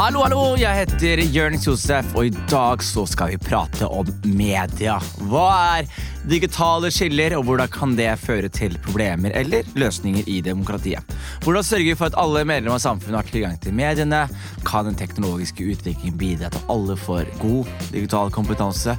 Hallo, hallo! Jeg heter Jonis Josef, og i dag så skal vi prate om media. Hva er digitale skiller, og hvordan kan det føre til problemer eller løsninger i demokratiet? Hvordan sørger vi for at alle medlemmer av samfunnet har tilgang til mediene? Kan den teknologiske utviklingen bidra til at alle får god digital kompetanse?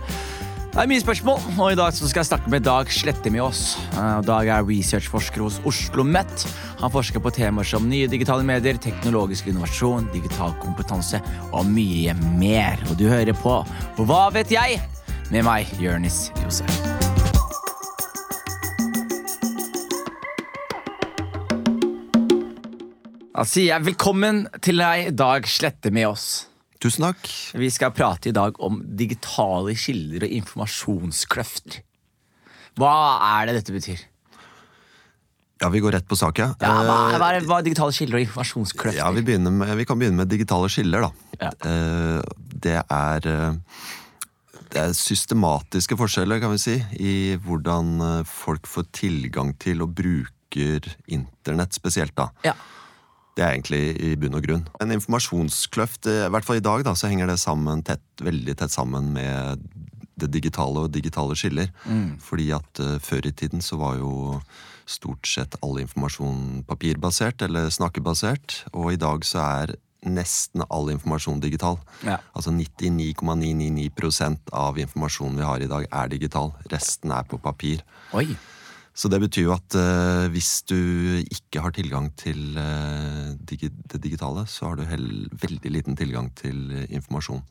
Det er mye spørsmål, og i dag skal jeg snakke med Dag Slettemjås. Eh, Dag er researchforsker hos Oslo OsloMet. Han forsker på temaer som nye digitale medier, teknologisk innovasjon, digital kompetanse og mye mer. Og du hører på Hva vet jeg? med meg, Jørnis Josef. Da sier jeg velkommen til deg, Dag Slette med oss. Tusen takk. Vi skal prate i dag om digitale kilder og informasjonskløfter. Hva er det dette betyr? Ja, Vi går rett på sak, ja. ja hva, hva, er, hva er digitale kilder og informasjonskløfter? Ja, vi, med, vi, kan begynne med digitale skiller, da. Ja. Eh, det er eh, det er systematiske forskjeller, kan vi si, i hvordan eh, folk får tilgang til og bruker internett spesielt, da. Ja. Det er egentlig i bunn og grunn. En informasjonskløft, eh, i hvert fall i dag, da, så henger det sammen tett, veldig tett sammen med det digitale og digitale skiller. Mm. Fordi at uh, før i tiden så var jo stort sett all informasjon papirbasert eller snakkebasert. Og i dag så er nesten all informasjon digital. Ja. Altså 99,999% av informasjonen vi har i dag, er digital. Resten er på papir. Oi. Så det betyr jo at uh, hvis du ikke har tilgang til uh, digi det digitale, så har du veldig liten tilgang til uh, informasjon.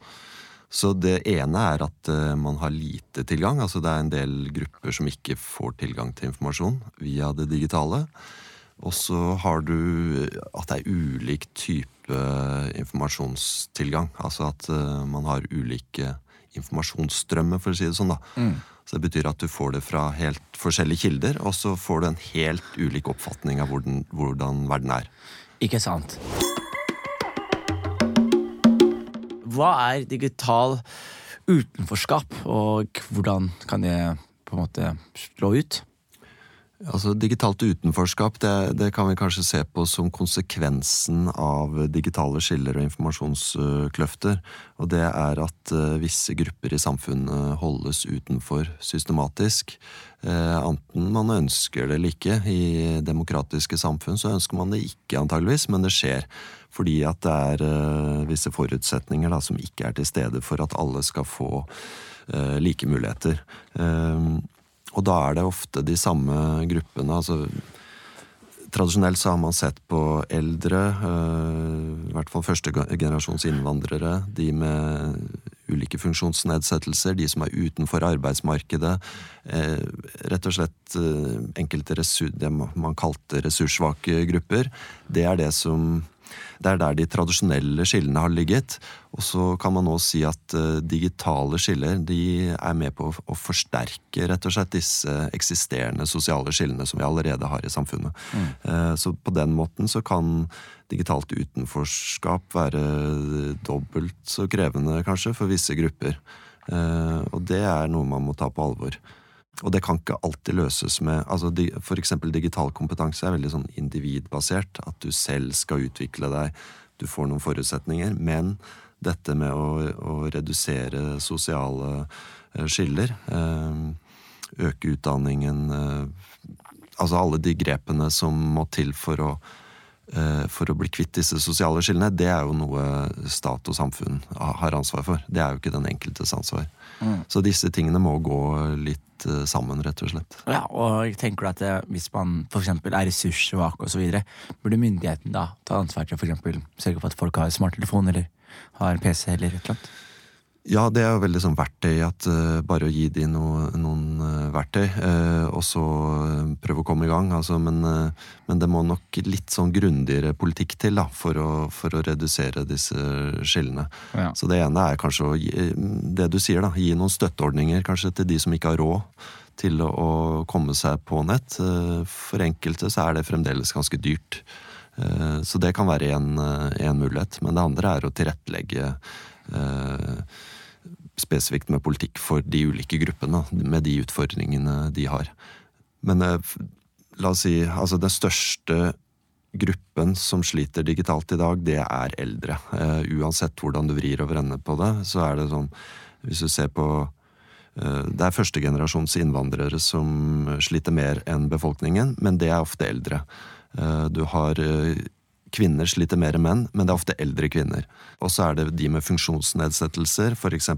Så det ene er at man har lite tilgang. Altså det er en del grupper som ikke får tilgang til informasjon via det digitale. Og så har du at det er ulik type informasjonstilgang. Altså at man har ulike informasjonsstrømmer, for å si det sånn. da. Mm. Så Det betyr at du får det fra helt forskjellige kilder, og så får du en helt ulik oppfatning av hvordan, hvordan verden er. Ikke sant. Hva er digital utenforskap, og hvordan kan det på en måte slå ut? Altså Digitalt utenforskap det, det, kan vi kanskje se på som konsekvensen av digitale skiller og informasjonskløfter. Og det er at uh, visse grupper i samfunnet holdes utenfor systematisk. Uh, enten man ønsker det eller ikke. I demokratiske samfunn så ønsker man det ikke, antageligvis, men det skjer. Fordi at det er uh, visse forutsetninger da, som ikke er til stede for at alle skal få like muligheter. Uh, og da er det ofte de samme gruppene. altså Tradisjonelt så har man sett på eldre, øh, i hvert fall førstegenerasjons innvandrere, de med ulike funksjonsnedsettelser, de som er utenfor arbeidsmarkedet. Eh, rett og slett øh, enkelte det man kalte ressurssvake grupper. Det er det som det er der de tradisjonelle skillene har ligget. Og så kan man nå si at uh, digitale skiller de er med på å, forsterke rett og slett disse eksisterende sosiale skillene som vi allerede har i samfunnet. Mm. Uh, så på den måten så kan digitalt utenforskap være dobbelt så krevende, kanskje, for visse grupper. Uh, og det er noe man må ta på alvor. Og det kan ikke alltid løses med altså For eksempel digital kompetanse er veldig sånn individbasert. At du selv skal utvikle deg, du får noen forutsetninger. Men dette med å, å redusere sosiale uh, skiller, uh, øke utdanningen uh, Altså alle de grepene som må til for å for å bli kvitt disse sosiale skillene, det er jo noe stat og samfunn har ansvar for. Det er jo ikke den enkeltes ansvar. Mm. Så disse tingene må gå litt Eh, sammen, rett og slett. Ja, og tenker du at det, Hvis man for er ressurssvak osv., burde myndigheten da ta ansvar til å sørge for at folk har smarttelefon eller har en PC eller et eller annet? Ja, det er jo veldig sånn verktøy at uh, bare å gi de no, noen uh, verktøy, uh, og så prøve å komme i gang. Altså, men, men, det må nok litt sånn grundigere politikk til da, for å, for å redusere disse skillene. Ja. Så det ene er kanskje å gi, det du sier, da, gi noen støtteordninger kanskje til de som ikke har råd til å, å komme seg på nett. For enkelte så er det fremdeles ganske dyrt. Så det kan være en mulighet. Men det andre er å tilrettelegge Eh, spesifikt med politikk for de ulike gruppene, med de utfordringene de har. Men eh, la oss si altså det største gruppen som sliter digitalt i dag, det er eldre. Uh, uansett hvordan du vrir og vrender på det, så er det sånn Hvis du ser på uh, Det er førstegenerasjons innvandrere som sliter mer enn befolkningen, men det er ofte eldre. Du har Kvinner sliter mer enn menn, men det er ofte eldre kvinner. Og så er det de med funksjonsnedsettelser, f.eks.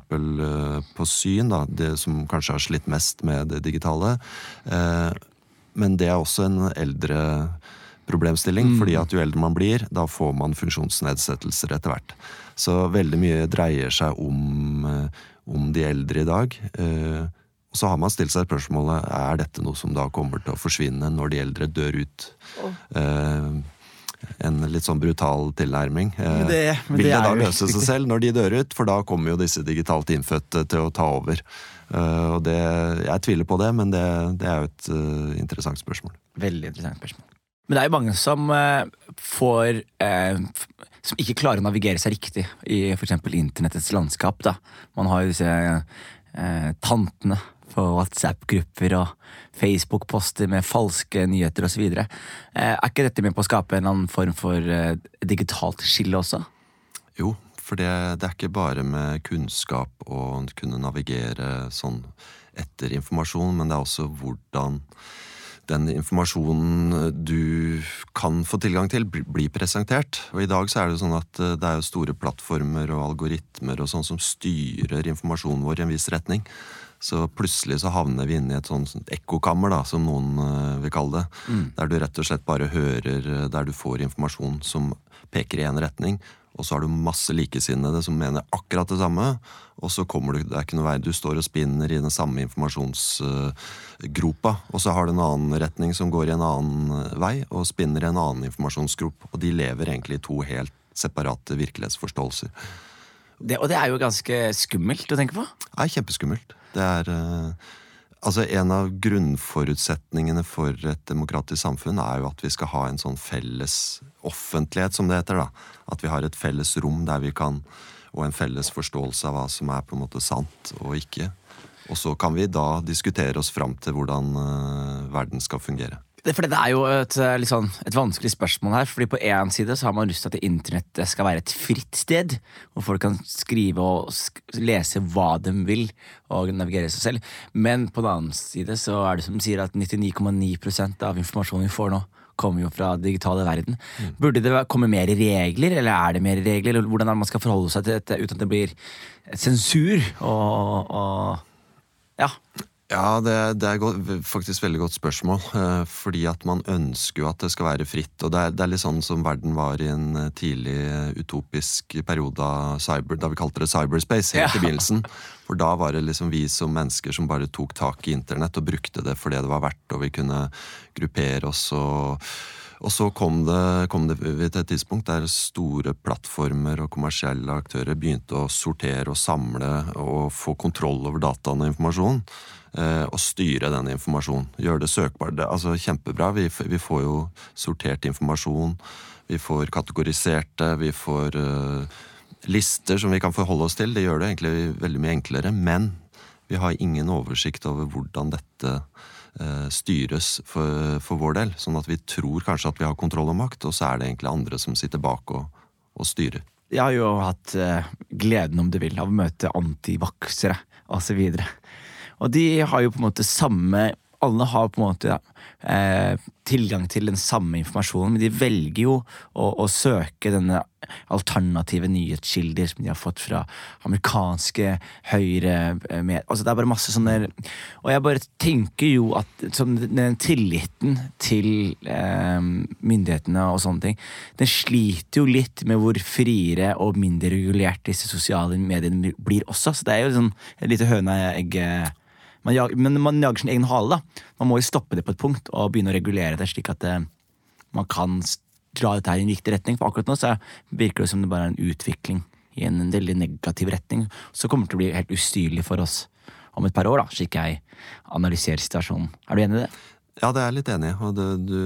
på syn, da, de som kanskje har slitt mest med det digitale. Men det er også en eldre problemstilling, mm. fordi at jo eldre man blir, da får man funksjonsnedsettelser etter hvert. Så veldig mye dreier seg om, eh, om de eldre i dag. Eh, og så har man stilt seg spørsmålet er dette noe som da kommer til å forsvinne når de eldre dør ut. Oh. En litt sånn brutal tilnærming. Men det, men Vil det, det da løse seg selv når de dør ut? For da kommer jo disse digitalt innfødte til å ta over. Og det, jeg tviler på det, men det, det er jo et uh, interessant spørsmål. Veldig interessant spørsmål. Men det er jo mange som uh, får uh, Som ikke klarer å navigere seg riktig i f.eks. internettets landskap. Da. Man har jo disse tantene på WhatsApp-grupper og Facebook-poster med falske nyheter osv. Uh, er ikke dette med på å skape en annen form for digitalt skille også? Jo, for det, det, er ikke bare med kunnskap å kunne navigere sånn etter informasjon, men det er også hvordan den informasjonen du kan få tilgang til, blir presentert. Og i dag så er det sånn at eh, det er store plattformer og algoritmer og sånn som styrer informasjonen vår i en viss retning. Så plutselig så havner vi inne i et sånt ekkokammer, da, som noen uh, vil kalle det. Mm. Der du rett og slett bare hører eh, Der du får informasjon som peker i én retning, og så har du masse likesinnede som mener akkurat det samme. Og så kommer du, det er ikke noe vei, du står og spinner i den samme informasjonsgropa. Og så har du en annen retning som går i en annen vei, og spinner i en annen informasjonsgrop. Og de lever egentlig i to helt separate virkelighetsforståelser. Det, og det er jo ganske skummelt å tenke på? Det er kjempeskummelt. Det er uh, Altså En av grunnforutsetningene for et demokratisk samfunn er jo at vi skal ha en sånn felles offentlighet, som det heter. da. At vi har et felles rom der vi kan, og en felles forståelse av hva som er på en måte sant og ikke. Og så kan vi da diskutere oss fram til hvordan uh, verden skal fungere. Det, for det er jo et, eh, sånn, et, vanskelig spørsmål her. fordi På én side så har man lyst til at internettet skal være et fritt sted, hvor folk kan skrive og sk lese hva de vil, og navigere seg selv. Men på den annen side så er det som sier at 99,9% av informasjonen vi får nå, kommer jo fra digitale verden. Mm. Burde det komme mer regler, eller er det mer regler? Eller hvordan er det man skal forholde seg til dette uten at det blir sensur og, og ja. Ja, det, det er faktisk veldig godt spørsmål. Eh, fordi at man ønsker jo at det skal være fritt. Og det er, det er, litt sånn som verden var i en eh, tidlig eh, utopisk periode cyber, da vi kalte det cyberspace helt ja. i begynnelsen. For da var det liksom vi som mennesker som bare tok tak i internett og brukte det for det det var verdt, og vi kunne gruppere oss og og så kom det, kom det til et tidspunkt der store plattformer og kommersielle aktører begynte å sortere og samle og få kontroll over dataen og informasjon. Eh, og styre den informasjonen. Gjøre det søkbart. Altså Kjempebra. Vi, vi, får jo sortert informasjon. Vi får kategorisert det. Vi får uh, lister som vi kan forholde oss til. Det gjør det egentlig veldig mye enklere. Men vi har ingen oversikt over hvordan dette uh, styres for, for, vår del. Sånn at vi tror kanskje at vi har kontroll og makt, og så er det egentlig andre som sitter bak og, og styrer. Jeg har jo hatt uh, gleden, om du vil, av å møte antivaksere osv. Og de har jo på en måte samme Alle har på en måte eh, tilgang til den samme informasjonen, men de velger jo å, å søke denne alternative nyhetskilder som de har fått fra amerikanske høyre eh, med, altså Det er bare masse sånne Og jeg bare tenker jo at sånn, den tilliten til eh, myndighetene og sånne ting, den sliter jo litt med hvor friere og mindre regulert disse sosiale mediene blir også. Så det er jo sånn et lite høna-egg man jager, men man jager sin egen hale. da. Man må jo stoppe det på et punkt og begynne å regulere det, slik at uh, man kan dra dette her i en riktig retning. For akkurat nå så virker det som det bare er en utvikling i en, veldig negativ retning. Så kommer det til å bli helt ustyrlig for oss om et par år, da, slik jeg analyserer situasjonen. Er du enig i det? Ja, det er jeg litt enig i. Og det, du,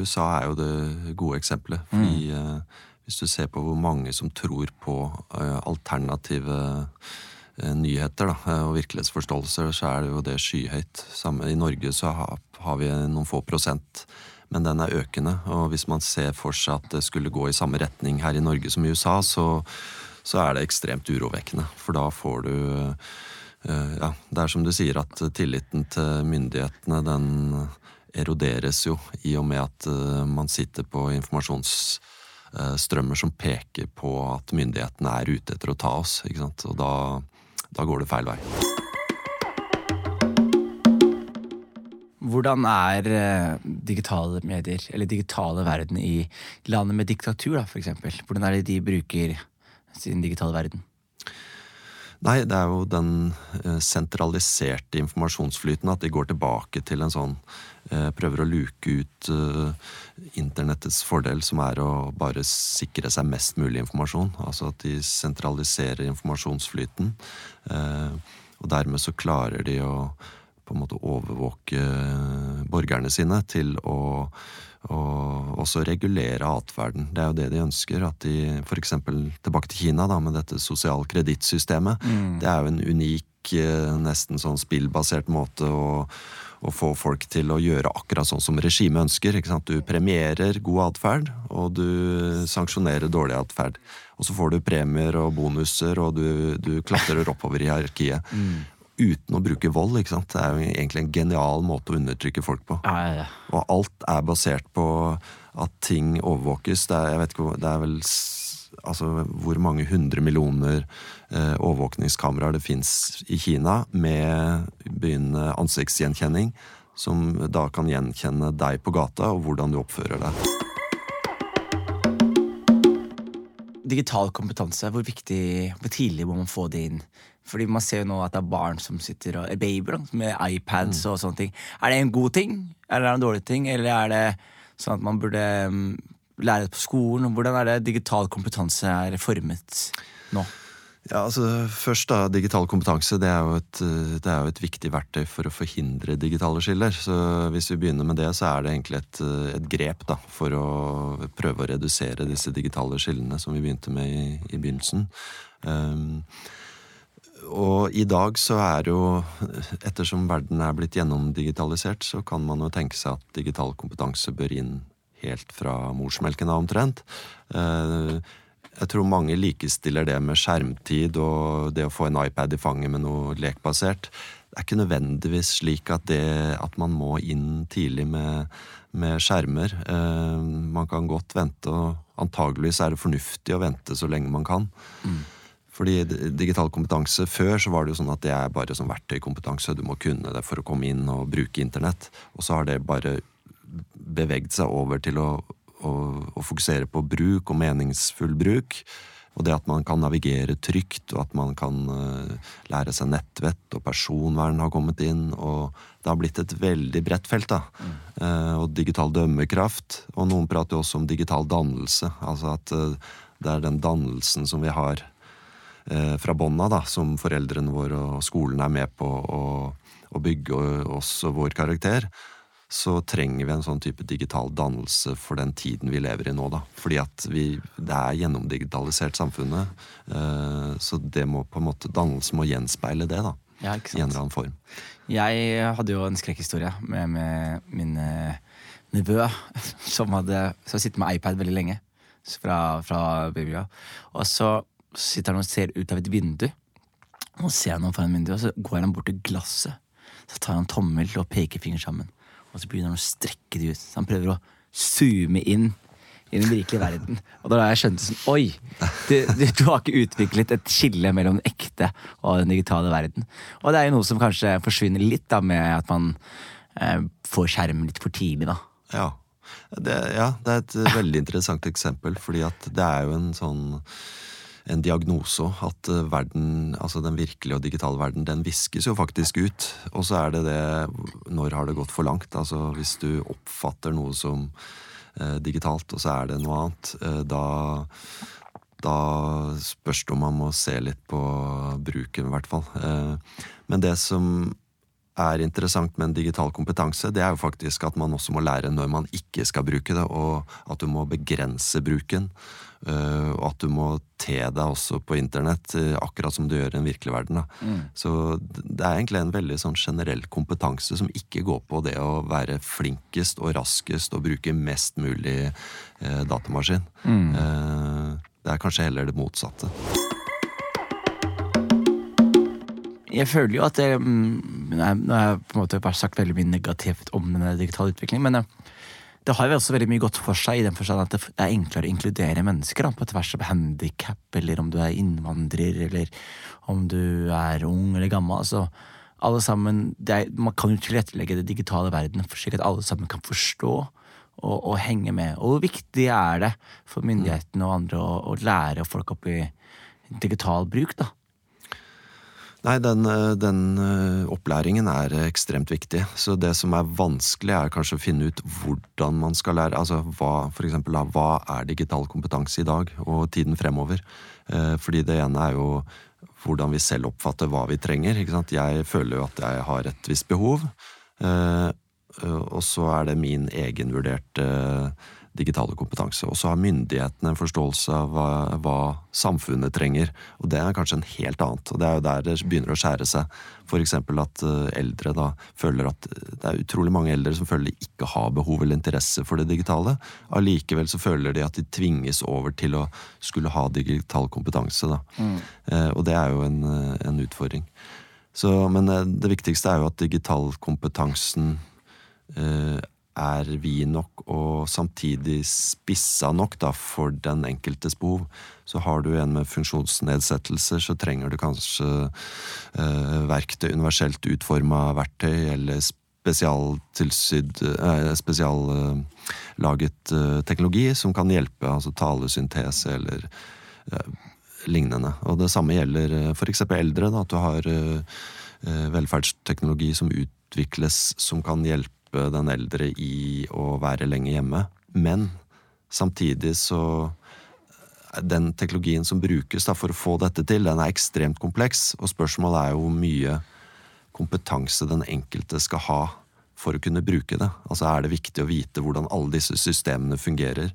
USA er jo det gode eksempelet. Fordi mm. uh, hvis du ser på hvor mange som tror på uh, alternative Eh, nyheter da, eh, og virkelighetsforståelser, så er det jo det skyhøyt. I Norge så har vi noen få prosent. men den er økende. Og hvis man ser for seg at det skulle gå i samme retning her i Norge som i USA, så, så er det ekstremt urovekkende. For da får du eh, Ja, det er som du sier, at tilliten til myndighetene, den eroderes jo i og med at eh, man sitter på informasjonsstrømmer som peker på at myndighetene er ute etter å ta oss. ikke sant? Og da, da går det feil vei. Hvordan er eh, digitale medier, eller digitale verden i landet med diktatur, da, for eksempel? Hvordan er det de bruker sin digitale verden? Nei, det er jo den eh, sentraliserte informasjonsflyten. At de går tilbake til en sånn Prøver å luke ut internettets fordel, som er å bare sikre seg mest mulig informasjon. Altså at de sentraliserer informasjonsflyten. Og dermed så klarer de å på en måte overvåke borgerne sine til å og også regulere atferden. Det er jo det de ønsker. At de f.eks. tilbake til Kina da, med dette sosial kredittsystemet. Mm. Det er jo en unik, eh, nesten sånn spillbasert måte å, å få folk til å gjøre akkurat sånn som regimet ønsker. Du premierer god atferd, og du sanksjonerer dårlig atferd. Og så får du premier og bonuser, og du, du klatrer oppover i hierarkiet. Mm uten å bruke vold. ikke sant? Det er jo egentlig en genial måte å undertrykke folk på. Ja, ja, ja. Og alt er basert på at ting overvåkes. Det er, jeg vet ikke, det er vel altså, hvor mange hundre millioner overvåkningskameraer det fins i Kina med begynnende ansiktsgjenkjenning, som da kan gjenkjenne deg på gata og hvordan du oppfører deg. Digital kompetanse, hvor viktig, hvor tidlig må man få det inn? Fordi man ser jo nå at det er barn som sitter og er babyer med iPads mm. og sånne ting. Er det en god ting, eller er det en dårlig ting, eller er det sånn at man burde um, lære det på skolen? Hvordan er det digital kompetanse er formet nå? Ja, altså Først da, Digital kompetanse det er, et, det er, jo et, viktig verktøy for å forhindre digitale skiller. Så Hvis vi begynner med det, så er det egentlig et, et grep da, for å prøve å redusere disse digitale skillene som vi begynte med i, i begynnelsen. Um, og i dag så er jo, ettersom verden er blitt gjennomdigitalisert, så kan man jo tenke seg at digital kompetanse bør inn helt fra morsmelken av, omtrent. Eh, jeg tror mange likestiller det med skjermtid og det å få en iPad i fanget med noe lekbasert. Det er ikke nødvendigvis slik at, det, at man må inn tidlig med, med skjermer. Eh, man kan godt vente, og antageligvis er det fornuftig å vente så lenge man kan. Mm. Fordi digital kompetanse Før så var det jo sånn at det er bare sånn verktøykompetanse. Du må kunne det for å komme inn og bruke internett. Og så har det bare beveget seg over til å, å, å fokusere på bruk og meningsfull bruk. Og det at man kan navigere trygt, og at man kan uh, lære seg nettvett, og personvern har kommet inn. Og det har blitt et veldig bredt felt. da. Mm. Og digital dømmekraft. Og noen prater jo også om digital dannelse. Altså at uh, det er den dannelsen som vi har Eh, fra bånn av, som foreldrene våre og skolen er med på å, bygge oss og vår karakter, så trenger vi en sånn type digital dannelse for den tiden vi lever i nå. da. Fordi at vi, det er gjennomdigitalisert samfunnet. Eh, så det må på en måte, dannelse må gjenspeile det. da. Ja, I en eller annen form. Jeg hadde jo en skrekkhistorie med, med min uh, nevø som hadde så sittet med iPad veldig lenge fra, fra babya. Og så så sitter han og ser ut av et vindu. Og ser han foran vinduet, og så går han bort til glasset. Så tar han tommel og pekefinger sammen. Og så begynner han å strekke det ut. Så han prøver å zoome inn i den virkelige verden. Og da har jeg skjønt sånn Oi! Du, du, du, har ikke utviklet et skille mellom den ekte og den digitale verden. Og det er jo noe som kanskje forsvinner litt da med at man eh, får skjermen litt for tidlig, da. Ja. Det, ja, det er et veldig interessant eksempel, fordi at det er jo en sånn en diagnose at eh, verden, altså den virkelige og digitale verden, den viskes jo faktisk ut. Og så er det det Når har det gått for langt? Altså Hvis du oppfatter noe som eh, digitalt, og så er det noe annet, eh, da da spørs det om man må se litt på bruken, i hvert fall. Eh, men det som er interessant med en digital kompetanse, det er jo faktisk at man også må lære når man ikke skal bruke det, og at du må begrense bruken. Uh, og at du må te deg også på internett, uh, akkurat som du gjør i den virkelige verden. Mm. Så det er egentlig en veldig sånn generell kompetanse som ikke går på det å være flinkest og raskest og bruke mest mulig uh, datamaskin. Mm. det er kanskje heller det motsatte. Jeg føler jo at det, mm, Nå har jeg på en måte bare sagt veldig mye negativt om denne digitale utviklingen, men eh, det har jo også veldig mye godt for seg i den forstand at det er enklere å inkludere mennesker da, på tvers av handikap, eller om du er innvandrer, eller om du er ung eller gammel. altså alle sammen, er, Man kan jo tilrettelegge det digitale verden slik at alle sammen kan forstå og, og, henge med. Og hvor viktig er det for myndighetene og andre å, å lære folk opp i digital bruk? da? Nei, den, eh, den, eh, opplæringen er ekstremt viktig. Så det som er vanskelig, er kanskje å finne ut hvordan man skal lære. Altså hva, for eksempel, hva er digital kompetanse i dag, og tiden fremover? Eh, fordi det ene er jo hvordan vi selv oppfatter hva vi trenger. Jeg føler jo at jeg har et visst behov, og så er det min egenvurderte digitale kompetanse. Og så har myndighetene en forståelse av hva, hva, samfunnet trenger. Og det er kanskje en helt annet. Og det er jo der det begynner å skjære seg. F.eks. at eh, eldre da føler at det er utrolig mange eldre som føler de ikke har behov eller interesse for det digitale. Allikevel så føler de at de tvinges over til å skulle ha digital kompetanse. Da. Mm. Eh, og det er jo en, en utfordring. Så, men eh, det viktigste er jo at digitalkompetansen eh, er vi nok og samtidig spissa nok da, for den enkeltes behov. Så har du en med funksjonsnedsettelser, så trenger du kanskje eh, verktøy, universelt utforma verktøy eller spesialtilsydd eh, eh, teknologi som kan hjelpe, altså talesyntese eller eh, lignende. Og det samme gjelder eh, f.eks. eldre, da, at du har eh, velferdsteknologi som utvikles som kan hjelpe hjelpe den eldre i å være lenge hjemme. Men samtidig så Den teknologien som brukes da, for å få dette til, den er ekstremt kompleks. Og spørsmålet er jo hvor mye kompetanse den enkelte skal ha for å kunne bruke det. Altså Er det viktig å vite hvordan alle disse systemene fungerer,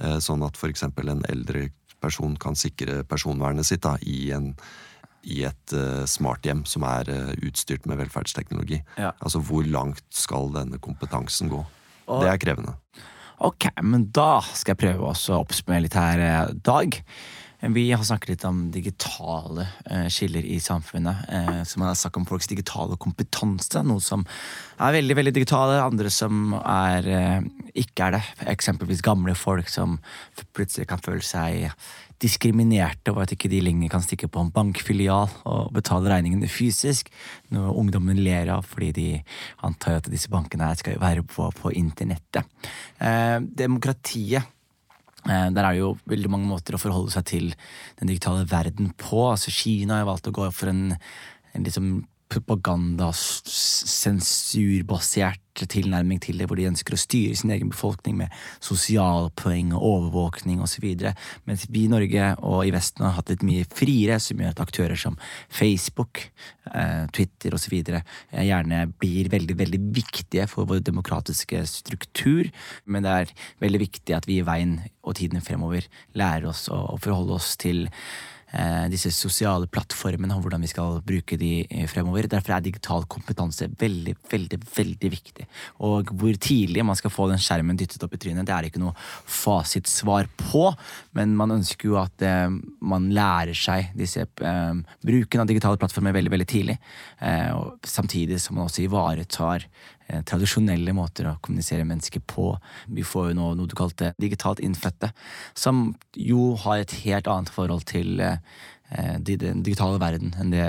eh, sånn at f.eks. en eldre person kan sikre personvernet sitt da, i en i et uh, smarthjem som er uh, utstyrt med velferdsteknologi. Ja. Altså hvor langt skal denne kompetansen gå? Og, det er krevende. Ok, men da skal jeg prøve å oppsummere litt her, eh, Dag. Vi har snakket litt om digitale eh, skiller i samfunnet. Eh, som har snakket om folks digitale kompetanse. Noe som er veldig veldig digitale, andre som er, eh, ikke er det. Eksempelvis gamle folk som plutselig kan føle seg diskriminerte over at ikke de lenger kan stikke på en bankfilial og betale regningene fysisk. Noe ungdommen ler av fordi de antar at disse bankene skal være på, på internettet. Eh, demokratiet eh, der er det jo veldig mange måter å forholde seg til den digitale verden på. Altså Kina har valgt å gå for en, en liksom propaganda, sensurbasert tilnærming til det, hvor de ønsker å styre sin egen befolkning med sosialpoeng og overvåkning osv. Mens vi i Norge og i Vesten har hatt litt mye friere, som gjør at aktører som Facebook, eh, Twitter osv. Eh, gjerne blir veldig, veldig viktige for vår demokratiske struktur. Men det er veldig viktig at vi i veien og tiden fremover lærer oss å forholde oss til disse sosiale plattformene og hvordan vi skal bruke de eh, fremover. Derfor er digital kompetanse veldig, veldig veldig viktig. Og hvor tidlig man skal få den skjermen dyttet opp i trynet, det er ikke noe fasitsvar på, men man ønsker jo at eh, man lærer seg disse eh, bruken av digitale plattformer veldig, veldig tidlig. Eh, samtidig som man også ivaretar Eh, tradisjonelle måter å kommunisere mennesker på. Vi får jo nå noe du kalte digitalt innfødte, som jo har et helt annet forhold til eh, den digitale verden enn det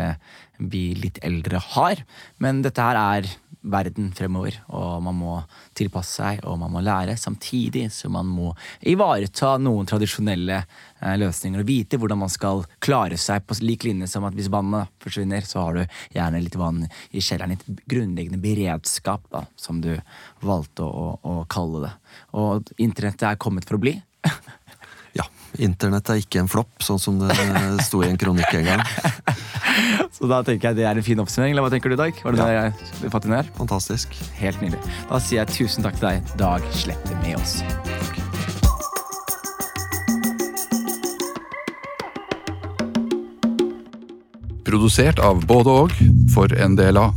vi litt eldre har. Men dette her er verden fremover, og man må tilpasse seg og man må lære, samtidig som man må ivareta noen tradisjonelle eh, løsninger og vite hvordan man skal klare seg, på lik linje som at hvis vannet forsvinner, så har du gjerne litt vann i kjelleren. Litt grunnleggende beredskap, da, som du valgte å, å kalle det. Og internettet er kommet for å bli. Internett er ikke en flopp, sånn som det sto i en kronikk en gang. Så da tenker jeg det er en fin oppsummering. Eller hva tenker du, Dag? Var det Ja. det jeg fatt inn her? Fantastisk. Helt nydelig. Da sier jeg tusen takk til deg, Dag Slette med oss. Produsert av både og for en del av